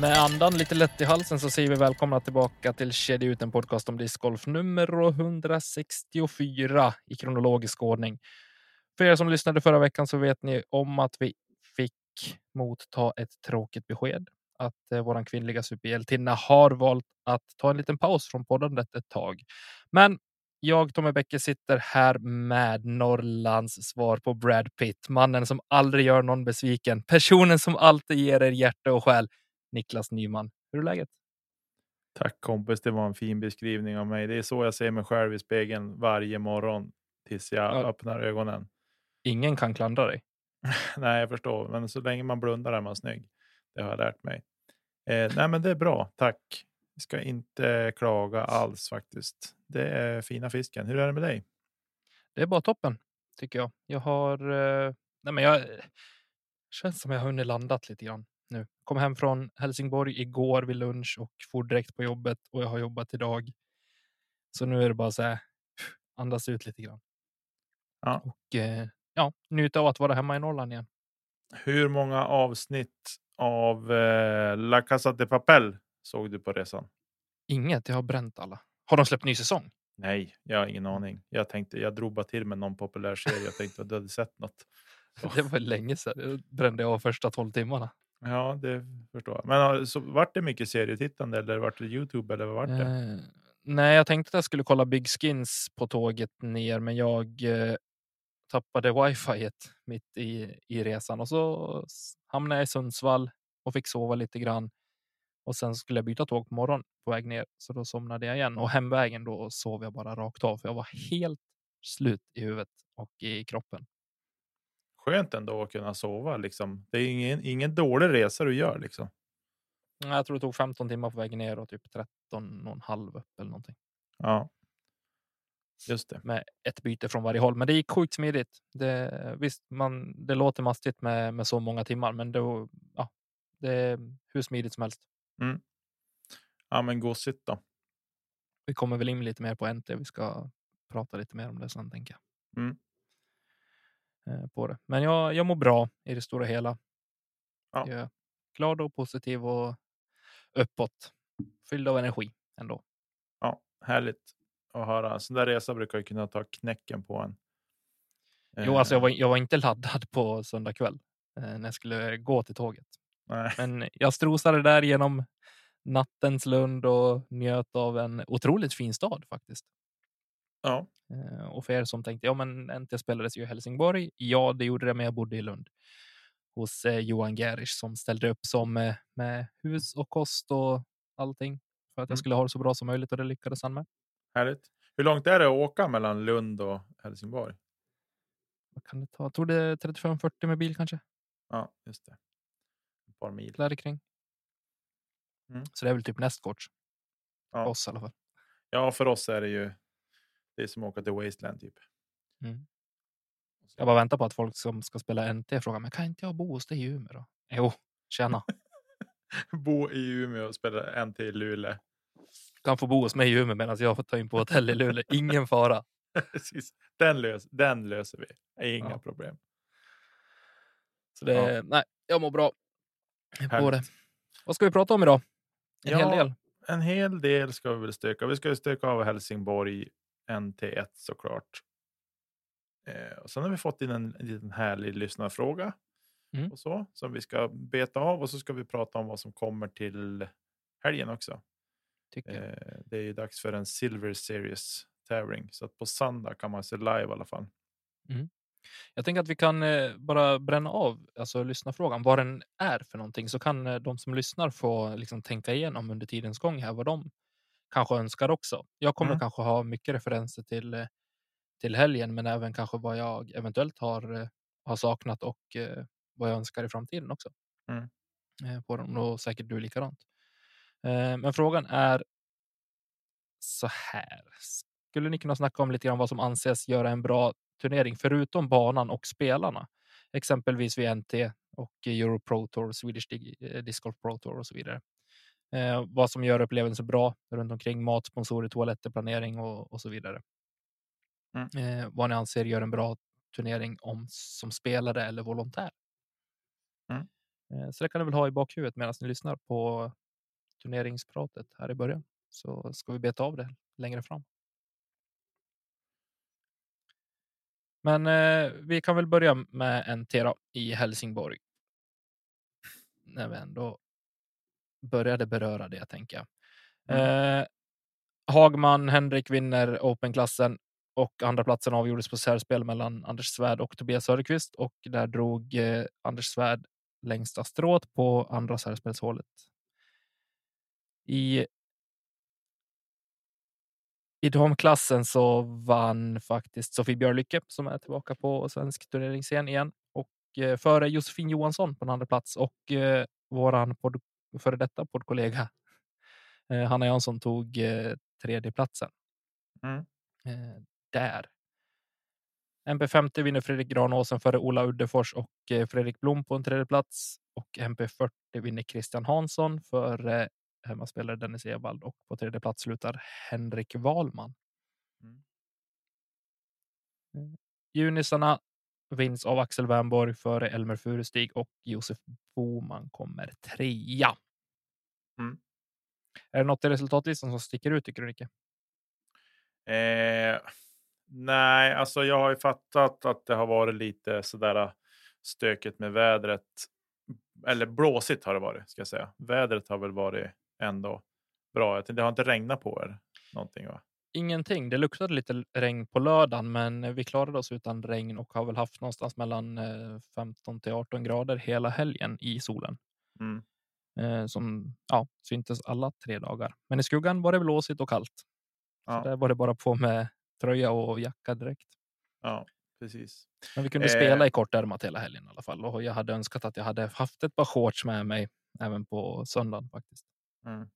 Med andan lite lätt i halsen så säger vi välkomna tillbaka till Kedja ut en podcast om discgolf nummer 164 i kronologisk ordning. För er som lyssnade förra veckan så vet ni om att vi fick motta ett tråkigt besked att eh, våran kvinnliga superhjältinna har valt att ta en liten paus från poddandet ett tag. Men jag, Tommy Bäcke, sitter här med Norrlands svar på Brad Pitt, mannen som aldrig gör någon besviken, personen som alltid ger er hjärta och själ. Niklas Nyman. Hur är läget? Tack kompis, det var en fin beskrivning av mig. Det är så jag ser mig själv i spegeln varje morgon tills jag Ja. öppnar ögonen. Ingen kan klandra dig. Nej, jag förstår, men så länge man blundar är man snygg. Det har jag lärt mig. Eh, nej, men det är bra. Tack. Jag ska inte klaga alls faktiskt. Det är fina fisken. Hur är det med dig? Det är bara toppen tycker jag. Jag har. Eh, nej, men jag känns som jag har hunnit landat lite grann. Kom hem från Helsingborg igår vid lunch och for direkt på jobbet och jag har jobbat idag. Så nu är det bara så här. Andas ut lite grann. Ja. Och eh, ja, njuta av att vara hemma i Norrland igen. Hur många avsnitt av eh, La Casa de Papel såg du på resan? Inget. Jag har bränt alla. Har de släppt ny säsong? Nej, jag har ingen aning. Jag tänkte jag drog bara till med någon populär serie. Jag tänkte att du hade sett något. Det var länge sedan. Jag brände av första 12 timmarna. Ja, det förstår jag. Men så vart det mycket serietittande eller vart det Youtube eller vad vart det? Eh, nej, jag tänkte att jag skulle kolla Big Skins på tåget ner, men jag eh, tappade wifi mitt i, i resan och så hamnade jag i Sundsvall och fick sova lite grann. Och sen skulle jag byta tåg på morgonen på väg ner, så då somnade jag igen. Och hemvägen då sov jag bara rakt av, för jag var helt slut i huvudet och i kroppen. Skönt ändå att kunna sova liksom. Det är ingen, ingen dålig resa du gör liksom. Jag tror det tog 15 timmar på väg ner och typ 13 och en halv upp eller någonting. Ja. Just det. med ett byte från varje håll. Men det gick sjukt smidigt. Det, visst, man, det låter mastigt med, med så många timmar, men då, ja, det är hur smidigt som helst. Ja, men gosigt då. Vi kommer väl in lite mer på NT. Vi ska prata lite mer om det sen, tänker jag. Mm. Eh, På det. Men jag, jag mår bra i det stora hela. Ja. Jag är glad och positiv och uppåt. Fylld av energi ändå. Ja, härligt att höra. Sån där resa brukar ju kunna ta knäcken på en. Jo, alltså jag Eh, var, jag var inte laddad på söndag kväll eh, när jag skulle gå till tåget. Nej. Men jag strosade där genom nattens Lund och njöt av en otroligt fin stad faktiskt. Ja, Eh, Och för er som tänkte, ja men NT spelades ju i Helsingborg. Ja, det gjorde det, men jag bodde i Lund hos eh, Johan Gerisch som ställde upp som eh, med hus och kost och allting för att jag Mm. skulle ha det så bra som möjligt och det lyckades han med. härligt. Hur långt är det att åka mellan Lund och Helsingborg? Vad kan det ta? Jag tror det är 35-40 med bil kanske. Ja, just det. Ett par mil. Där kring. Mm. Så det är väl typ nästgårds. Ja. För oss i alla fall. Ja, för oss är det ju. Det är som att åka till Wasteland typ. Mm. Jag bara väntar på att folk som ska spela NT frågar, men kan inte jag bo hos dig i Umeå då? Jo, tjena. Bo i Umeå och spela en till Luleå. kan få bo hos mig i Umeå medan jag får ta in på hotell i Luleå. Ingen fara. Den, lös, den löser vi. Inga Ja. problem. Så det, Ja. nej, jag mår bra på det. Vad ska vi prata om idag? En hel Ja. del. En hel del ska vi väl stöka. Vi ska stöka av Helsingborg NT1 såklart. Eh, och sen har vi fått in en, en liten härlig lyssnarfråga. Mm. Och så, som vi ska beta av och så ska vi prata om vad som kommer till helgen också. Eh, det är ju dags för en Silver Series tävling så att på söndag kan man se live i alla fall. Jag tänker att vi kan eh, bara bränna av alltså lyssnarfrågan, vad den är för någonting, så kan eh, de som lyssnar få liksom, tänka igenom under tidens gång här vad de kanske önskar också. Jag kommer Mm. kanske ha mycket referenser till, eh, till helgen, men även kanske vad jag eventuellt har, eh, har saknat och eh, vad jag önskar i framtiden också. Mm. På dem och säkert du likadant. Men frågan är så här. Skulle ni kunna snacka om lite grann vad som anses göra en bra turnering förutom banan och spelarna? Exempelvis vid NT och Euro Pro Tour, Swedish Disc Golf Pro Tour och så vidare. Eh, vad som gör upplevelsen bra runt omkring mat, sponsorer, toaletter, planering och, och så vidare. Mm. Eh, vad ni anser gör en bra turnering om som spelare eller volontär. Mm. Eh, så det kan ni väl ha i bakhuvudet medan ni lyssnar på turneringspratet här i början. Så ska vi beta av det längre fram. Men eh, vi kan väl börja med NT då, i Helsingborg. När vi ändå började beröra det, tänker jag. Eh, Hagman, Henrik vinner Open-klassen och andra platsen avgjordes på särspel mellan Anders Svärd och Tobias Söderqvist och där drog eh, Anders Svärd längsta strået på andra särspelshålet. I i damklassen så vann faktiskt Sofie Björlycke som är tillbaka på svensk turneringsscen igen och eh, före Josefin Johansson på en andra plats och eh, våran podd, före detta poddkollega eh, Hanna Jansson tog eh, tredje platsen. Mm. Eh, där. MP50 vinner Fredrik Granåsen före Ola Uddefors och Fredrik Blom på en tredje plats och MP40 vinner Christian Hansson för hemmaspelare Dennis Evald och på tredje plats slutar Henrik Wahlman. Mm. Junisarna vinns av Axel Wernborg före Elmer Furestig och Josef Boman kommer trea. Mm. Är det något i resultatlistan som sticker ut tycker du Nicke? Eh, nej, alltså jag har ju fattat att det har varit lite sådär stökigt med vädret. Eller blåsigt har det varit, ska jag säga. Vädret har väl varit ändå bra. Det har inte regnat på er någonting va? Ingenting. Det luktade lite regn på lördagen, men vi klarade oss utan regn och har väl haft någonstans mellan eh, 15 till 18 grader hela helgen i solen. Mm. Eh, som ja, syntes alla tre dagar. Men i skuggan var det blåsigt och kallt. Ja. Så där var det bara på med tröja och jacka direkt. Ja, precis. Men vi kunde Eh. spela i kortärmat hela helgen i alla fall. Och jag hade önskat att jag hade haft ett par shorts med mig även på söndagen faktiskt. Mm.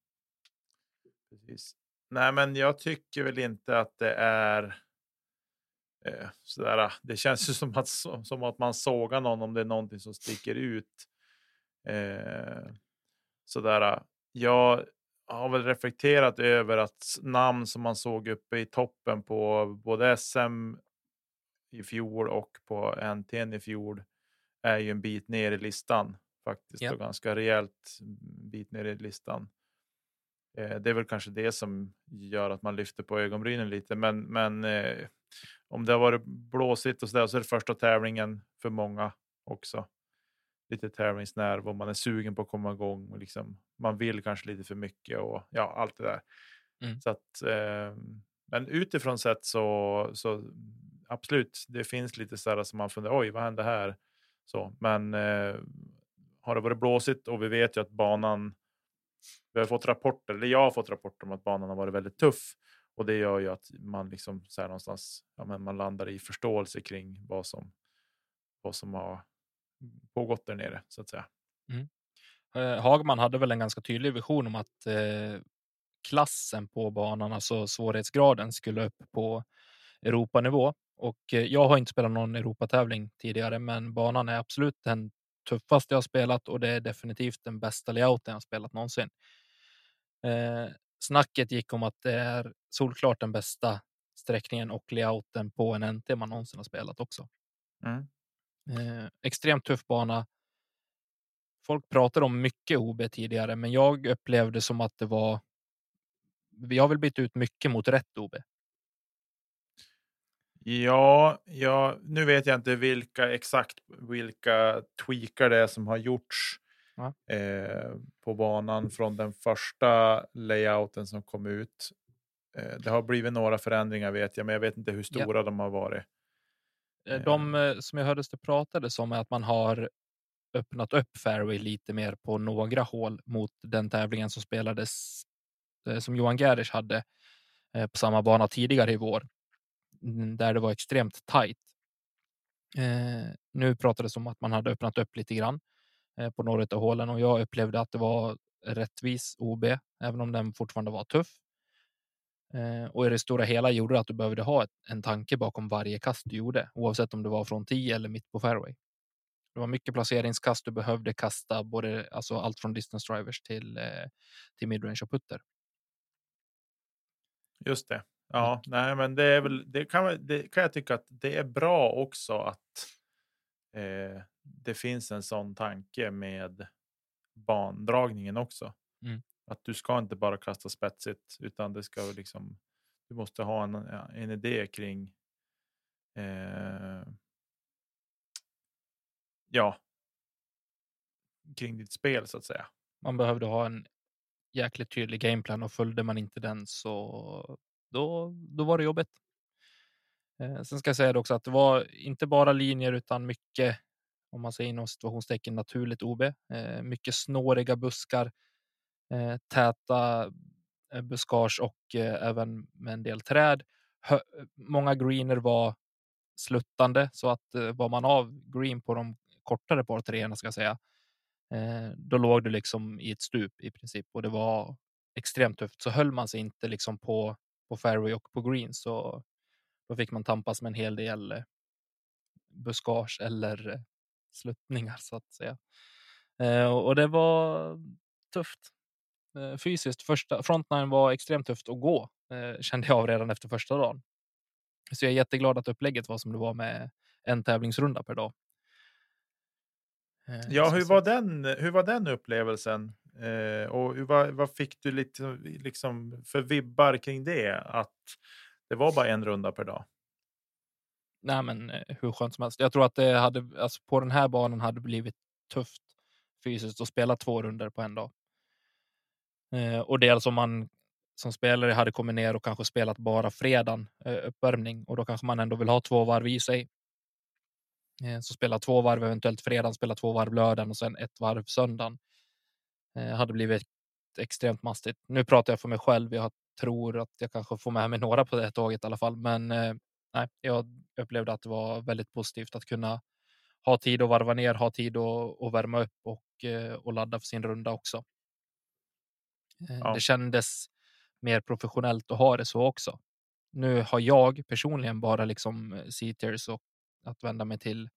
Precis. Nej, men jag tycker väl inte att det är. Eh, sådär, det känns ju som att, som att man sågar någon om det är någonting som sticker ut. Eh, sådär. Jag har väl reflekterat över att namn som man såg uppe i toppen på både SM i fjol och på NTN i fjol är ju en bit ner i listan faktiskt Ja. och ganska rejält bit ner i listan. Eh, det är väl kanske det som gör att man lyfter på ögonbrynen lite, men, men eh, om det har varit blåsigt och så där så är det första tävlingen för många också. Lite tävlingsnerv och man är sugen på att komma igång och liksom man vill kanske lite för mycket och ja, allt det där. Mm. Så att, eh, men utifrån sett så, så absolut, det finns lite sådär som man funderar, oj, vad hände här? Så, men eh, har det varit blåsigt och vi vet ju att banan, vi har fått rapporter, eller jag har fått rapporter om att banan har varit väldigt tuff och det gör ju att man liksom så här någonstans, ja, men man landar i förståelse kring vad som, vad som har pågått där nere så att säga. Mm. Eh, Hagman hade väl en ganska tydlig vision om att eh, klassen på banan, alltså svårighetsgraden, skulle upp på Europanivå. Och eh, jag har inte spelat någon Europatävling tidigare, men banan är absolut den tuffaste jag har spelat och det är definitivt den bästa layouten jag spelat någonsin. Eh, snacket gick om att det är solklart den bästa sträckningen och layouten på en NT man någonsin har spelat också. Mm. Eh, extremt tuff bana. Folk pratade om mycket OB tidigare, men jag upplevde som att det var. Vi har väl bytt ut mycket mot rätt OB. Ja, ja, nu vet jag inte vilka exakt vilka tweakar det är som har gjorts Ja. eh, på banan från den första layouten som kom ut. Eh, det har blivit några förändringar vet jag, men jag vet inte hur Ja. stora de har varit. Eh, De eh, som jag hördes det pratades om är att man har öppnat upp fairway lite mer på några hål mot den tävlingen som spelades eh, som Johan Gerisch hade eh, på samma bana tidigare i vår där det var extremt tajt. Eh, nu pratades om att man hade öppnat upp lite grann eh, på några av hålen och jag upplevde att det var rättvis OB, även om den fortfarande var tuff. Eh, och i det stora hela gjorde det att du behövde ha ett, en tanke bakom varje kast du gjorde, oavsett om det var från 10 eller mitt på fairway. Det var mycket placeringskast. Du behövde kasta både alltså allt från distance drivers till eh, till midrange och putter. Just det. Ja, nej, men det är väl det kan, det kan jag tycka att det är bra också att eh, det finns en sån tanke med bandragningen också. Mm. Att du ska inte bara kasta spetsigt utan det ska liksom. Du måste ha en, en idé kring. Eh, ja. Kring ditt spel så att säga. Man behövde ha en jäkligt tydlig gameplan och följde man inte den så då, då var det jobbigt. Eh, sen ska jag säga det också att det var inte bara linjer utan mycket, om man säger inom situationstecken naturligt OB, eh, mycket snåriga buskar, eh, täta eh, buskage och eh, även med en del träd. Hö, många greener var sluttande så att eh, var man av green på de kortare par treorna ska jag säga, eh, då låg du liksom i ett stup i princip och det var extremt tufft. Så höll man sig inte liksom på på fairway och på green så då fick man tampas med en hel del eh, buskage eller eh, sluttningar så att säga. Eh, och det var tufft fysiskt. Första frontline var extremt tufft att gå kände jag av redan efter första dagen. Så jag är jätteglad att upplägget var som det var med en tävlingsrunda per dag. Ja, hur var den? Hur var den upplevelsen? Eh, och vad, vad fick du lite liksom för vibbar kring det? Att det var bara en runda per dag. Nej, men eh, hur skönt som helst. Jag tror att det hade alltså på den här banan hade blivit tufft fysiskt att spela två runder på en dag. Eh, och dels om man som spelare hade kommit ner och kanske spelat bara fredagen eh, uppvärmning och då kanske man ändå vill ha två varv i sig. Eh, så spela två varv eventuellt fredagen, spela två varv lördagen och sen ett varv söndagen. Eh, hade blivit extremt mastigt. Nu pratar jag för mig själv. Jag tror att jag kanske får med mig några på det tåget i alla fall, men eh, nej, jag upplevde att det var väldigt positivt att kunna ha tid att varva ner, ha tid att, att värma upp och, eh, och ladda för sin runda också. Ja. Det kändes mer professionellt att ha det så också. Nu har jag personligen bara liksom seaters och att vända mig till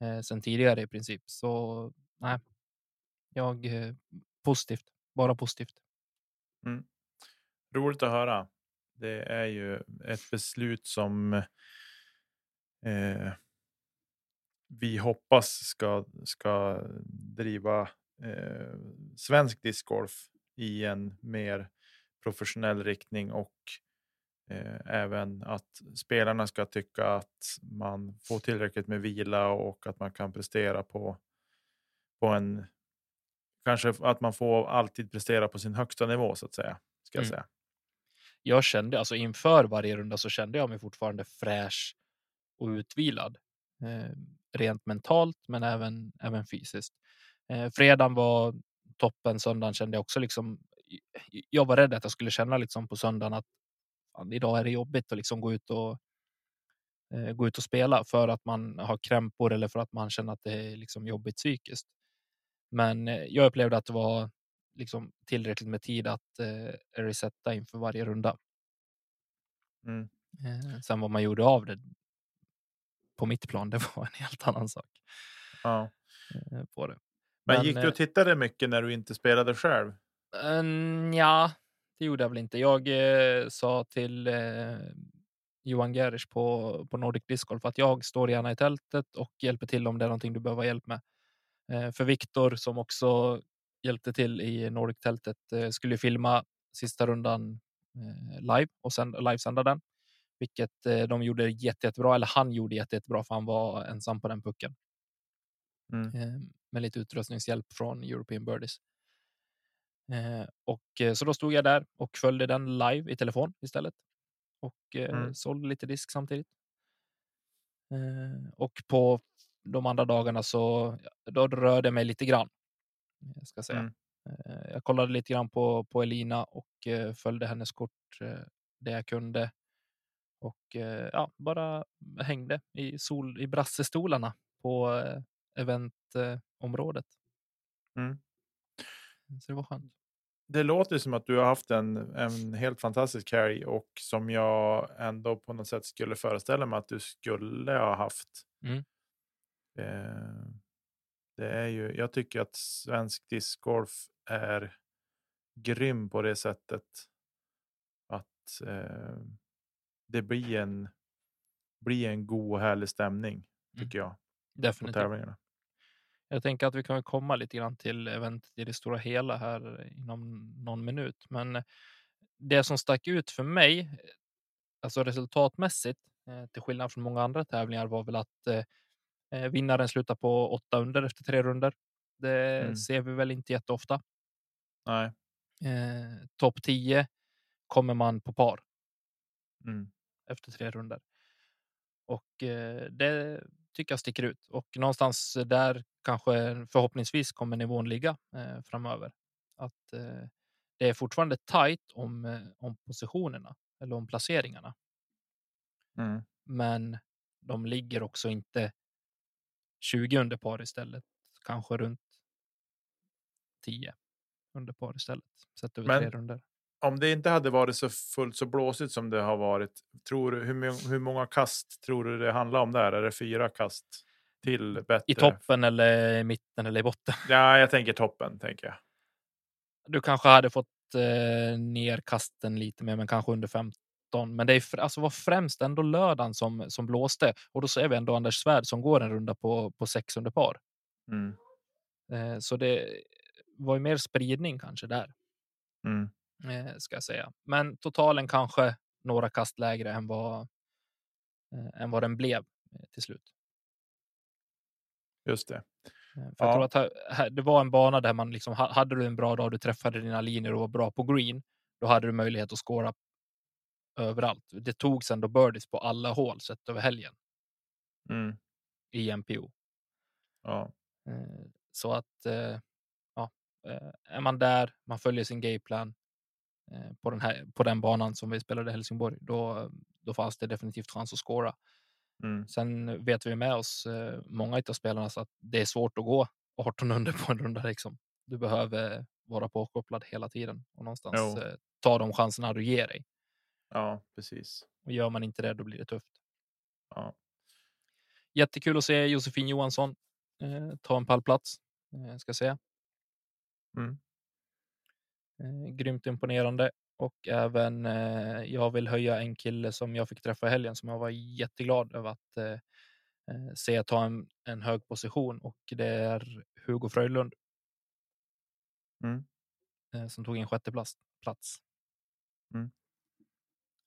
eh, sen tidigare i princip. Så nej, jag eh, positivt, bara positivt. Mm. Roligt att höra. Det är ju ett beslut som eh, vi hoppas ska, ska driva eh, svensk discgolf i en mer professionell riktning och eh, även att spelarna ska tycka att man får tillräckligt med vila och att man kan prestera på, på en kanske att man får alltid prestera på sin högsta nivå så att säga. Ska jag Mm. säga. jag kände alltså inför varje runda så kände jag mig fortfarande fräsch och utvilad. Eh, rent mentalt, men även, även fysiskt. Eh, fredagen var toppen. Söndagen kände jag också liksom. Jag var rädd att jag skulle känna liksom på söndagen att fan, idag är det jobbigt att liksom gå ut och eh, gå ut och spela för att man har krämpor eller för att man känner att det är liksom jobbigt psykiskt. Men eh, jag upplevde att det var liksom tillräckligt med tid att eh, resetta inför varje runda. Mm. Eh, sen vad man gjorde av det på mitt plan, det var en helt annan sak. Ja. eh, På det. Men, Men, gick du och tittade mycket när du inte spelade själv? Mm, ja, det gjorde jag väl inte. Jag eh, sa till eh, Johan Gerisch på, på Nordic Disc Golf att jag står gärna i tältet och hjälper till om det är någonting du behöver hjälp med. Eh, för Viktor som också hjälpte till i Nordic-tältet eh, skulle filma sista rundan eh, live och sen livesända den. Vilket de gjorde jätte, jättebra, eller han gjorde jätte, jättebra för han var ensam på den pucken. Mm. Med lite utrustningshjälp från European Birdies. Och så då stod jag där och följde den live i telefon istället och Mm. sålde lite disk samtidigt. Och på de andra dagarna så då rörde jag mig lite grann. Jag ska säga. Mm. Eh, Jag kollade lite grann på, på Elina och eh, följde hennes kort eh, det jag kunde. Och ja, bara hängde i, sol, i brassestolarna på eventområdet. Mm. Så det var skönt. Det låter som att du har haft en, en helt fantastisk carry och som jag ändå på något sätt skulle föreställa mig att du skulle ha haft. Mm. Eh, det är ju, jag tycker att svensk discgolf är grym på det sättet att eh, det blir en, blir en god och härlig stämning tycker jag på Definitivt. tävlingarna. Jag tänker att vi kan komma lite grann till eventet i det stora hela här inom någon minut. Men det som stack ut för mig, alltså resultatmässigt, eh, till skillnad från många andra tävlingar, var väl att eh, vinnaren slutar på åtta under efter tre runder. Det Mm. ser vi väl inte jätteofta. Nej. Eh, Topp 10 kommer man på par Mm. efter tre runder. Och eh, det tycker jag sticker ut. Och någonstans där kanske förhoppningsvis kommer nivån ligga eh, framöver. Att eh, det är fortfarande tajt om, eh, om positionerna eller om placeringarna. Mm. Men de ligger också inte 20 under par istället. Kanske runt 10 under par istället. Sett över Men- tre runder. Om det inte hade varit så fullt så blåsigt som det har varit. Tror du, hur, hur många kast tror du det handlar om där? Är det fyra kast till bättre? I toppen eller i mitten eller i botten. Ja, jag tänker toppen tänker jag. Du kanske hade fått eh, ner kasten lite mer, men kanske under 15. Men det är alltså var främst ändå lördagen som, som blåste och då ser vi ändå Anders Svärd som går en runda på, på sex under par. Mm. Eh, så det var ju mer spridning kanske där, Mm. eh, ska jag säga. Men totalen kanske några kast lägre än vad, eh, än vad den blev eh, till slut. Just det. Eh, För Ja. jag tror att det var en bana där man liksom, ha- hade du en bra dag, du träffade dina linjer och var bra på green, då hade du möjlighet att skåra överallt. Det togs ändå birdies på alla hål sett över helgen Mm. i MPO. Ja. Eh, Så att eh, ja, eh, är man där, man följer sin gameplan på den här på den banan som vi spelade i Helsingborg, då, då fanns det definitivt chans att skåra. Mm. Sen vet vi med oss många av spelarna så att det är svårt att gå 18 under på en runda. Liksom. Du behöver vara påkopplad hela tiden och någonstans Jo. ta de chanserna du ger dig. Ja, precis. Och gör man inte det, då blir det tufft. Ja. Jättekul att se Josefin Johansson eh, ta en pallplats, eh, ska säga. Mm. Eh, grymt imponerande och även eh, jag vill höja en kille som jag fick träffa i helgen som jag var jätteglad över att eh, eh, se ta en, en hög position och det är Hugo Fröjlund Mm. som tog en sjätte plats. plats. Mm.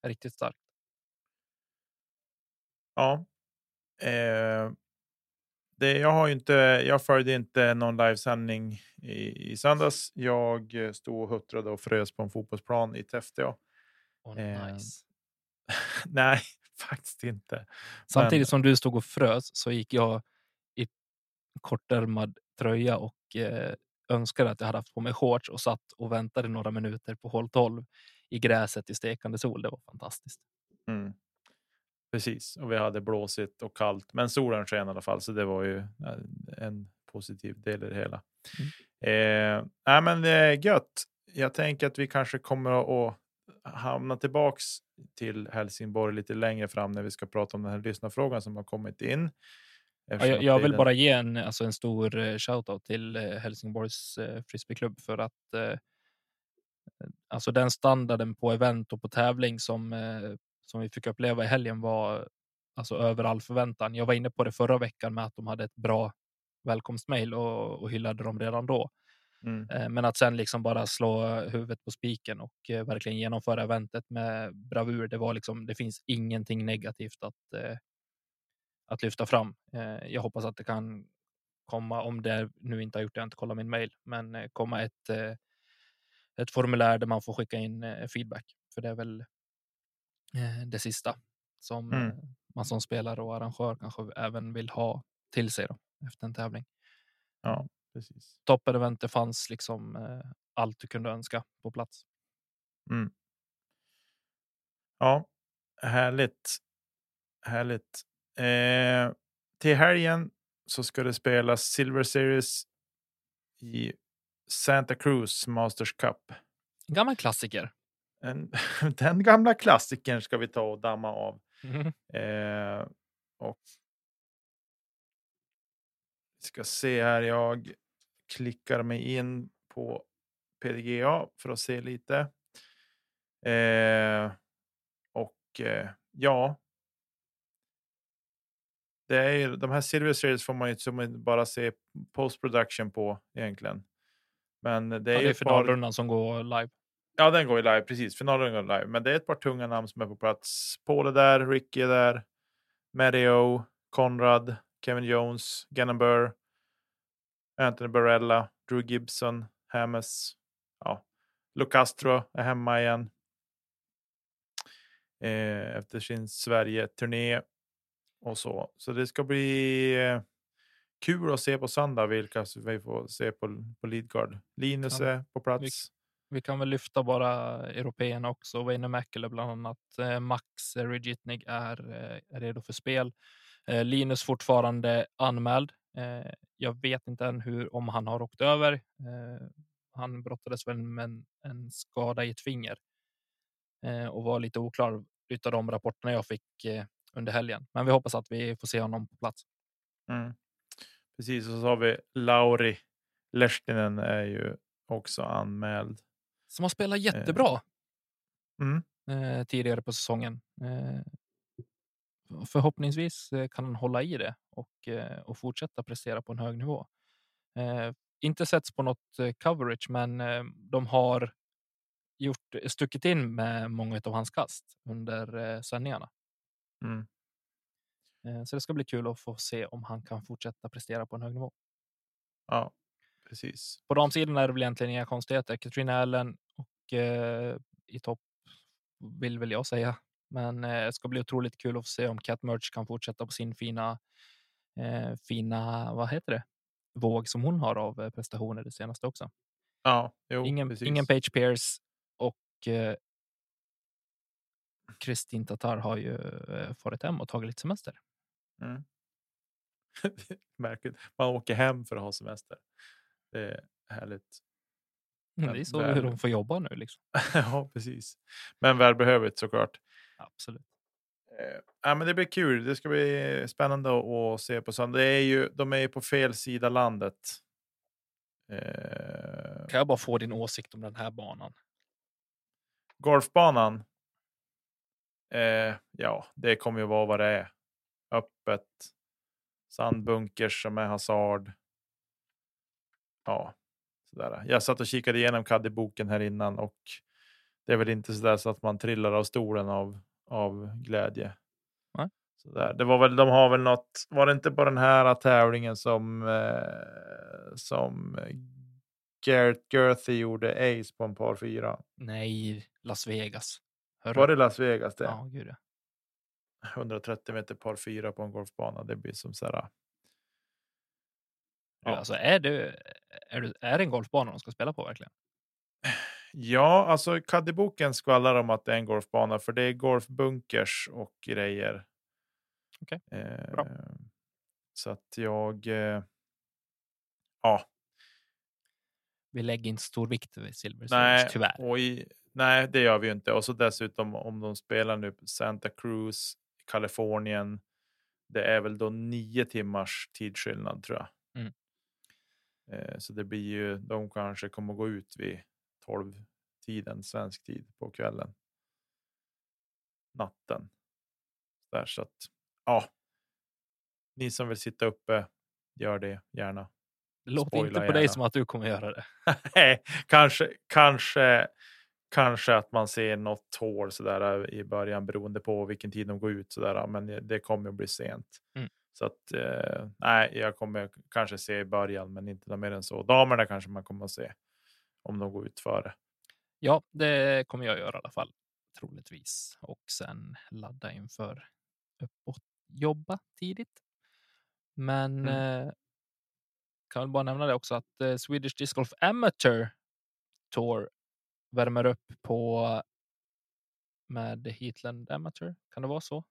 Riktigt starkt. Ja. Eh, det, jag har inte. Jag följde inte någon livesändning i, i söndags. Jag eh, stod och huttrade och frös på en fotbollsplan i Täfteå. Och Eh, nice. Nej, faktiskt inte. Samtidigt som du stod och frös så gick jag i kortärmad tröja och eh, önskade att jag hade haft på mig shorts och satt och väntade några minuter på hål 12 i gräset i stekande sol. Det var fantastiskt. Mm. Precis, och vi hade blåsigt och kallt, men solen sken i alla fall, så det var ju eh, en positiv del i det hela. Eh, nej, men det är gött. Jag tänker att vi kanske kommer att hamna tillbaks till Helsingborg lite längre fram när vi ska prata om den här lyssnarfrågan som har kommit in. Ja, jag, jag vill bara ge en, alltså en stor eh, shoutout till eh, Helsingborgs eh, frisbeeklubb för att eh, alltså den standarden på event och på tävling som, eh, som vi fick uppleva i helgen var alltså över all förväntan. Jag var inne på det förra veckan med att de hade ett bra välkomstmail och, och hyllade dem redan då. Mm, Eh, Men att sen liksom bara slå huvudet på spiken och eh, verkligen genomföra eventet med bravur. Det var liksom, det finns ingenting negativt att, att lyfta fram. Jag hoppas att det kan komma, om det nu inte har gjort det, jag har inte kollat min mail, men komma ett, ett formulär där man får skicka in eh, feedback. För det är väl eh, det sista som Mm. eh, man som spelare och arrangör kanske även vill ha till sig då, efter en tävling. Ja, precis. Toppen-eventet fanns liksom allt du kunde önska på plats. Mm. Ja, härligt. Härligt. Eh, till helgen så ska det spelas Silver Series i Santa Cruz Masters Cup. Gammal klassiker. En, den gamla klassikern ska vi ta och damma av. Mm. Eh, och vi ska se här. Jag klickar mig in på PDGA för att se lite. Eh, och eh, ja. Det är ju, de här Silver Series får man ju bara se post production på egentligen. Men det är, Ja, det är ett par, finalrundan som går live. Ja, den går ju live precis. Finalen går live, men det är ett par tunga namn som är på plats. Paul är där, Ricky är där, Mario, Conrad, Kevin Jones, Gannon Burr, Anthony Barella, Drew Gibson, Hammes. Ja, Lucastro är hemma igen. Eh, efter sin Sverige-turné och så. Så det ska bli eh, kul att se på söndag vilka vi får se på, på Leadguard. Linus Ja, är på plats. Vi kan väl lyfta bara européerna också. Wayne Mäkelä bland annat. Eh, Max Rigitnig är, eh, är redo för spel. Eh, Linus fortfarande anmäld. Eh, jag vet inte än hur, om han har åkt över. Eh, han brottades väl med en, en skada i ett finger eh, och var lite oklar utav de rapporterna jag fick eh, under helgen. Men vi hoppas att vi får se honom på plats. Mm. Precis, och så har vi Lauri Lehtinen är ju också anmäld. Som har spelat jättebra Mm. eh, tidigare på säsongen. Eh, förhoppningsvis eh, kan han hålla i det och, eh, och fortsätta prestera på en hög nivå. Eh, inte setts på något eh, coverage, men eh, de har gjort, stuckit in med många av hans kast under eh, sändningarna. Mm. Eh, så det ska bli kul att få se om han kan fortsätta prestera på en hög nivå. Ja, precis. På damsidan är det väl egentligen inga konstigheter. Katrina Allen och eh, i topp vill väl jag säga. Men eh, det ska bli otroligt kul att få se om Cat Merch kan fortsätta på sin fina, eh, fina, vad heter det, våg som hon har av eh, prestationer det senaste också. Ja, jo, ingen, precis. ingen Page Pierce och eh, Kristin Tatar har ju eh, farit hem och tagit lite semester. Mm. Märkligt. Man åker hem för att ha semester. Det är härligt. Men det är så väl- hur de får jobba nu. Liksom. ja, precis. Men välbehövligt såklart. Absolut. Eh, ja, men det blir kul. Det ska bli spännande att, se på söndag. Det är ju, de är ju på fel sida landet. Eh, Kan jag bara få din åsikt om den här banan? golfbanan. Eh, ja, det kommer ju vara vad det är. Öppet. Sandbunkers som är hasard. Ja, sådär. Jag satt och kikade igenom Caddy-boken här innan och det är väl inte så där så att man trillar av stolen av, av glädje. Sådär. Det var väl, de har väl något, var det inte på den här tävlingen som, eh, som Garrett Gerthy gjorde ace på en par fyra? Nej, Las Vegas. Hörru. Var det Las Vegas det? Ja, gud ja. 130 meter par fyra på en golfbana. Det blir som så här. Du, Ja. Alltså, är, du, är, du, är det en golfbana de ska spela på verkligen? Ja, alltså Caddyboken skvallrar om att det är en golfbana för det är golfbunkers och grejer. Okej, Eh, bra. Så att jag. Eh, ja, Vi lägger inte stor vikt vid Silver nej, Series, tyvärr. i, nej, det gör vi ju inte. Och så dessutom om de spelar nu Santa Cruz, Kalifornien. Det är väl då nio timmars tidsskillnad tror jag. Mm. Eh, så det blir ju, de kanske kommer gå ut vid 12 tiden svensk tid på kvällen. Natten. Där så att ja. Ni som vill sitta uppe, gör det gärna. Det låter inte spoila på dig gärna. som att du kommer göra det. Kanske, kanske, kanske att man ser något hål sådär i början beroende på vilken tid de går ut sådär. Men det kommer att bli sent. Mm. Så att eh, nej, jag kommer kanske se i början, men inte mer än så. Damerna kanske man kommer att se om de går ut före. Ja, det kommer jag göra i alla fall. Troligtvis. Och sen ladda inför upp och jobba tidigt. Men Mm. eh, kan väl bara nämna det också att eh, Swedish Disc Golf Amateur Tour värmer upp på med Heatland Amateur. Kan det vara så?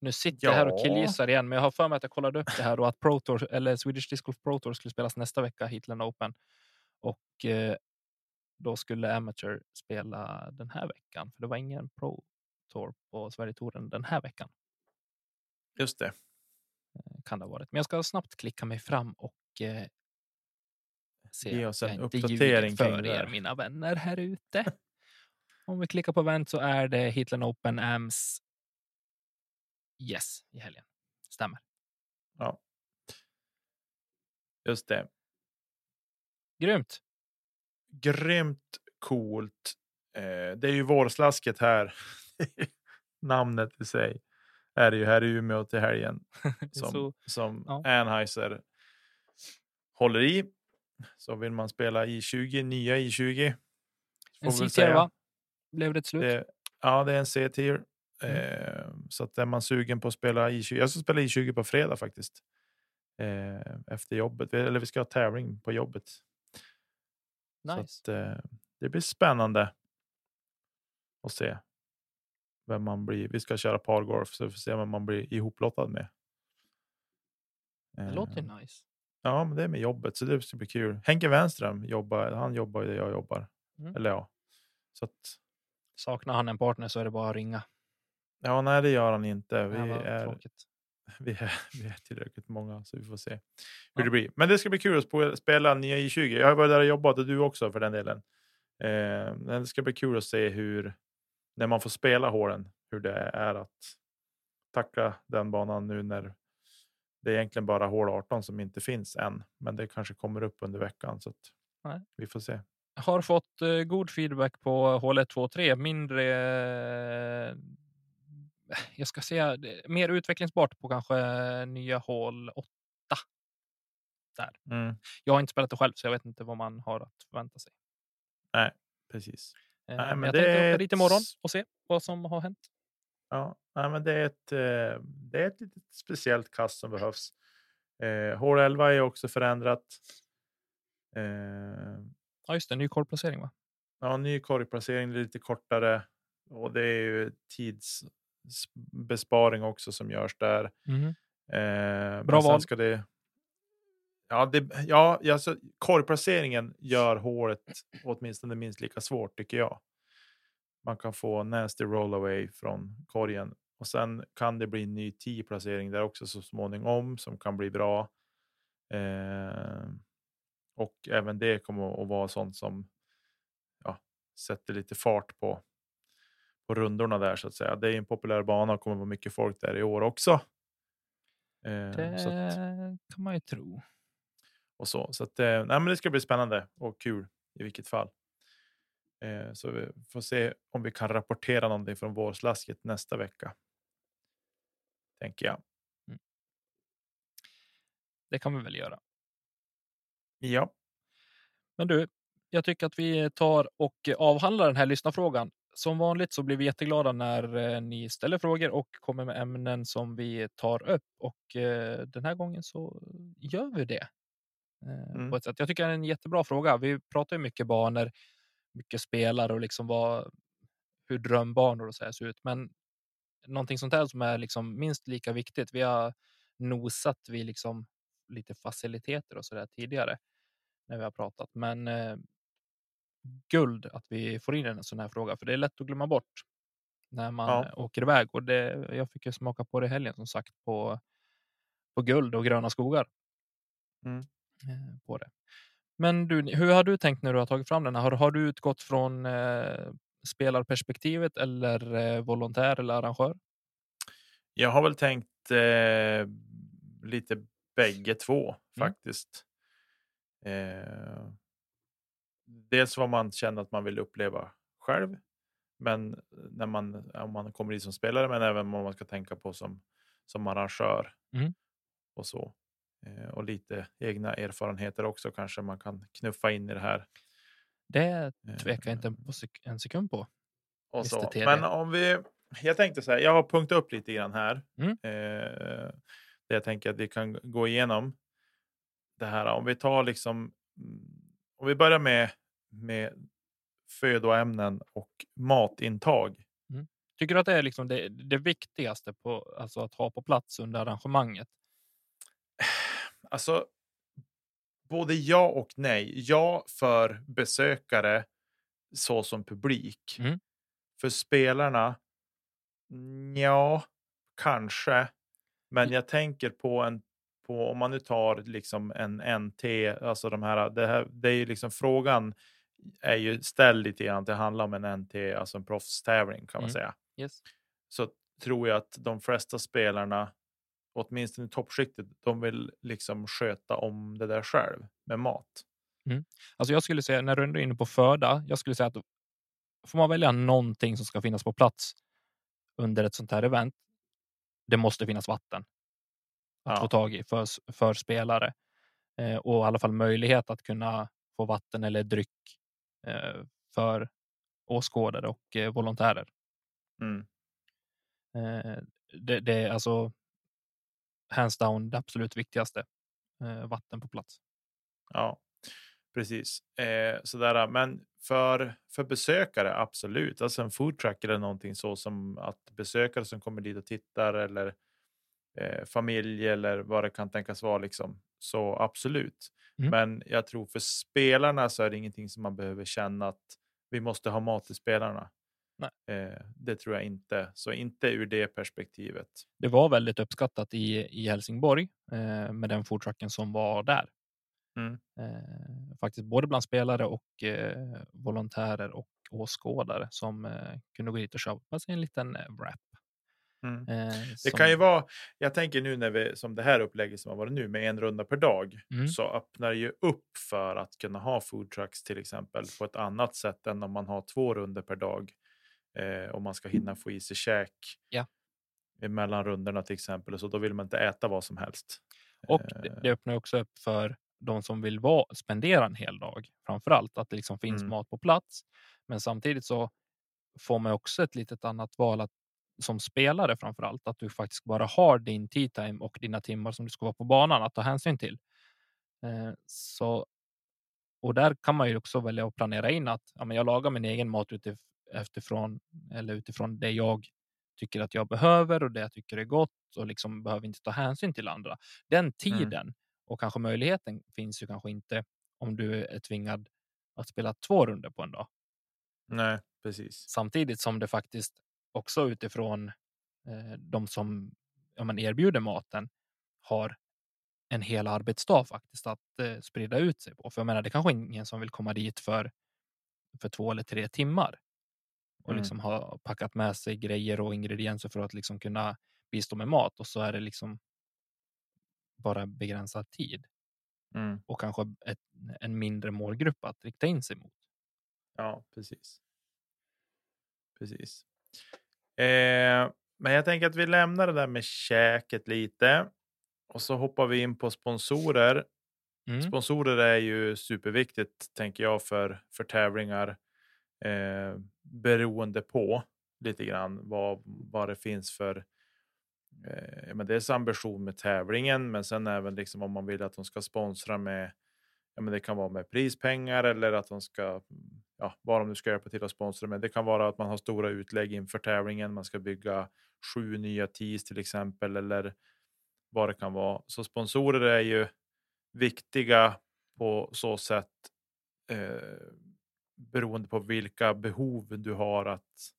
Nu sitter jag här och killgissar igen, men jag har för mig att jag kollade upp det här och att Pro Tour, eller Swedish Disc Golf Pro Tour skulle spelas nästa vecka, Heatland Open. Och eh, då skulle Amateur spela den här veckan, för det var ingen Pro Tour på Sverigetouren den här veckan. Just det. Kan det ha varit. Men jag ska snabbt klicka mig fram och eh, se Ge oss jag en ljuger uppdatering kring för det er, mina vänner här ute. Om vi klickar på event så är det Heatland Open AMS. Yes, i helgen. Stämmer. Ja. Just det. Grymt. Grymt coolt. Eh, det är ju vårslasket här. Namnet i sig är det ju här i Umeå till helgen som, Så, som ja. Anheuser håller i. Så vill man spela i20, nya i20. får en säga. va? Blev det ett slut? Det, ja, det är en C-tier. Mm. Eh, så att är man sugen på att spela i20. Jag ska spela i20 på fredag faktiskt. Eh, efter jobbet. Eller vi ska ha tävling på jobbet. nice. Att, eh, det blir spännande att se vem man blir. Vi ska köra pargolf så vi får se vem man blir ihoplottad med. det Eh, låter nice. Ja, men det är med jobbet så det ska bli kul. Henke Wenström jobbar. Han jobbar ju där jag jobbar. Mm. Eller ja, så att Saknar han en partner så är det bara att ringa. ja, nej, det gör han inte. Vi är tråkigt. vi är, vi är tillräckligt många så vi får se hur Ja. det blir. Men det ska bli kul att spela nya i20. Jag har varit där och jobbat och du också för den delen. Eh, men det ska bli kul att se hur när man får spela hålen, hur det är att tackla den banan nu när det är egentligen bara hål 18 som inte finns än. Men det kanske kommer upp under veckan så att Nej. vi får se. Har fått eh, god feedback på hål 1, 2, 3. Mindre... Eh, jag ska säga mer utvecklingsbart på kanske nya hål 8. Mm, Jag har inte spelat det själv så jag vet inte vad man har att förvänta sig. precis. Eh, Nej, men, men jag det tänkte åka dit imorgon och se vad som har hänt. Ja, nej, men det är ett. Eh, det är ett litet speciellt kast som behövs. Eh, hål 11 är också förändrat. Eh, Ja, just det. Ny korvplacering va? ja, ny korgplacering, lite kortare och det är ju tidsbesparing också som görs där. Mhm. Eh, Bra val. Ska det, ja, det, ja, alltså, korgplaceringen gör hålet åtminstone minst lika svårt tycker jag. Man kan få nasty rollaway från korgen och sen kan det bli en ny 10 placering där också så småningom som kan bli bra. Eh, och även det kommer att vara sånt som ja, sätter lite fart på på rundorna där så att säga. Det är en populär bana och kommer vara mycket folk där i år också. Eh, Det att, kan man ju tro. och så. Så att, eh, nej, men det ska bli spännande och kul i vilket fall. Eh, så vi får se om vi kan rapportera någonting från vårslasket nästa vecka. Tänker jag. Det kan vi väl göra. Ja, Men du, jag tycker att vi tar och avhandlar den här lyssnarfrågan. Som vanligt så blir vi jätteglada när eh, ni ställer frågor och kommer med ämnen som vi tar upp. Och eh, den här gången så gör vi det. Mm. På ett sätt. Jag tycker det är en jättebra fråga. Vi pratar ju mycket banor, mycket spelare och liksom vad, hur drömbanor och så här ser ut. Men någonting sånt här som är liksom minst lika viktigt. Vi har nosat vid liksom lite faciliteter och så där tidigare när vi har pratat. Men eh, guld att vi får in en sån här fråga, för det är lätt att glömma bort när man Ja. eh, åker iväg. Och det, jag fick ju smaka på det helgen som sagt på, på guld och gröna skogar. Mm. Eh, på det. Men du, hur har du tänkt när du har tagit fram den? Har, har du utgått från eh, spelarperspektivet eller eh, volontär eller arrangör? jag har väl tänkt eh, lite bägge två Mm. faktiskt. Eh, dels vad man känner att man vill uppleva själv. Men när man, om man kommer dit som spelare, men även vad man ska tänka på som, som arrangör. Mm. Och så. Eh, och lite egna erfarenheter också kanske man kan knuffa in i det här. Det Eh, tvekar jag inte en, sek- en sekund på. Och så. Men om vi, jag tänkte så här, jag har punktat upp lite grann här. Mm. Eh, det jag tänker att vi kan gå igenom det här. Om vi tar liksom, mm, om vi börjar med, med födoämnen och matintag. Tycker du att det är liksom det, det viktigaste på, alltså att ha på plats under arrangemanget? Alltså, både ja och nej. Ja för besökare så som publik. Mm. För spelarna, ja, kanske. Men jag tänker på en på om man nu tar liksom en NT, alltså de här, det här, det är ju liksom frågan är ju ställd lite grann. Det handlar om en NT, alltså en proffstävling kan man Mm. säga. Yes. Så tror jag att de flesta spelarna, åtminstone i toppskiktet, de vill liksom sköta om det där själv med mat. Alltså jag skulle säga, när du är inne på föda, jag skulle säga att får man välja någonting som ska finnas på plats under ett sånt här event, det måste finnas vatten att Ja. få tag i för, för spelare eh, och i alla fall möjlighet att kunna få vatten eller dryck eh, för åskådare och eh, volontärer. Mm. Eh, det, det är alltså hands down det absolut viktigaste. Eh, vatten på plats. Ja, precis. Eh, sådär, men för, för besökare, absolut. Alltså en food truck eller någonting så som att besökare som kommer dit och tittar eller eh, familj eller vad det kan tänkas vara. Liksom. Så absolut. Mm. Men jag tror för spelarna så är det ingenting som man behöver känna att vi måste ha mat till spelarna. Nej. Eh, det tror jag inte. Så inte ur det perspektivet. Det var väldigt uppskattat i, i Helsingborg eh, med den foodtrucken som var där. Mm. Eh, faktiskt både bland spelare och eh, volontärer och åskådare som eh, kunde gå dit och köpa sig en liten eh, wrap. Mm. Det som- kan ju vara, jag tänker nu när vi, som det här upplägget som har varit nu med en runda per dag, Mm. så öppnar det ju upp för att kunna ha food trucks till exempel på ett annat sätt än om man har två runder per dag. Eh, om man ska hinna få i sig käk Ja. mellan rundorna till exempel. Så då vill man inte äta vad som helst. Och det, Eh, öppnar också upp för de som vill vara, spendera en hel dag. Framför allt att det liksom finns Mm. mat på plats. Men samtidigt så får man också ett litet annat val att, som spelare framför allt. Att du faktiskt bara har din tea time och dina timmar som du ska vara på banan att ta hänsyn till. Eh, så, och där kan man ju också välja att planera in att ja, men jag lagar min egen mat efterifrån, eller utifrån det jag tycker att jag behöver och det jag tycker är gott och liksom behöver inte ta hänsyn till andra. Den tiden och kanske möjligheten finns ju kanske inte om du är tvingad att spela två runder på en dag. Nej, precis. Samtidigt som det faktiskt också utifrån eh, de som ja, men erbjuder maten har en hel arbetsdag faktiskt att eh, sprida ut sig på. För jag menar, det kanske ingen som vill komma dit för, för två eller tre timmar och Mm. liksom ha packat med sig grejer och ingredienser för att liksom kunna bistå med mat och så är det liksom bara begränsad tid Mm. och kanske ett, en mindre målgrupp att rikta in sig mot. Ja, precis. Precis. Eh, men jag tänker att vi lämnar det där med käket lite. Och så hoppar vi in på sponsorer. Mm. Sponsorer är ju superviktigt, tänker jag, för, för tävlingar. Eh, beroende på lite grann vad, vad det finns för eh, men dels ambition med tävlingen, men sen även liksom om man vill att de ska sponsra med Ja, men det kan vara med prispengar eller att de ska, ja, vad de nu ska hjälpa till att sponsra med. Det kan vara att man har stora utlägg inför tävlingen. Man ska bygga sju nya tees till exempel eller vad det kan vara. Så sponsorer är ju viktiga på så sätt eh, beroende på vilka behov du har att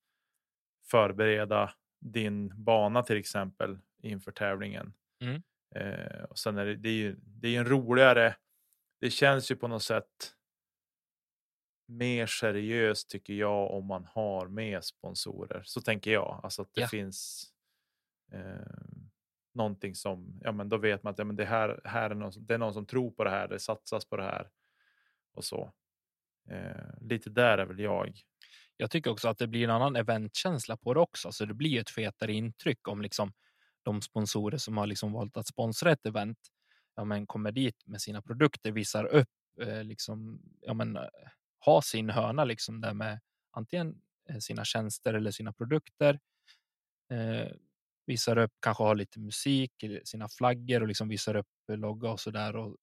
förbereda din bana till exempel inför tävlingen. Mm. Eh, och sen är det, det är ju det är en roligare, det känns ju på något sätt mer seriöst tycker jag om man har med sponsorer. Så tänker jag, alltså att det Ja. finns eh, någonting som, ja men då vet man att ja, men det här, här är, någon, det är någon som tror på det här, det satsas på det här och så. Eh, lite där är väl jag. Jag tycker också att det blir en annan eventkänsla på det också, så det blir ett fetare intryck om liksom de sponsorer som har liksom valt att sponsra ett event ja, men kommer dit med sina produkter, visar upp, eh, liksom, ja, men, eh, ha sin hörna liksom där med antingen eh, sina tjänster eller sina produkter Eh, visar upp, kanske har lite musik, eh, sina flaggor och liksom visar upp logga och så där. Och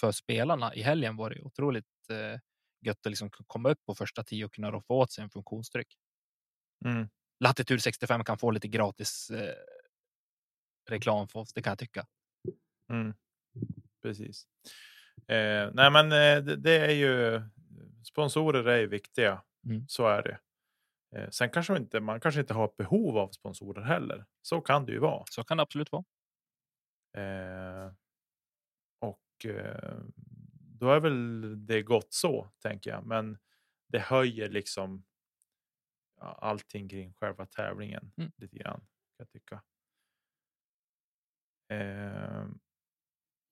för spelarna i helgen var det otroligt eh, gött att liksom komma upp på första tio och kunna få åt sig en funktionsdryck. Mm. Latitud 65 kan få lite gratis eh, reklam för oss, det kan jag tycka. Mm. Precis. Eh, nej, men eh, det, det, är ju sponsorer är ju viktiga. Mm. Så är det. Eh, sen kanske man inte, man kanske inte har behov av sponsorer heller. Så kan det ju vara. Så kan det absolut vara. Eh, och eh, då är väl det gott så, tänker jag. Men det höjer liksom ja, allting kring själva tävlingen Mm. lite grann. Kan jag tycka. Eh,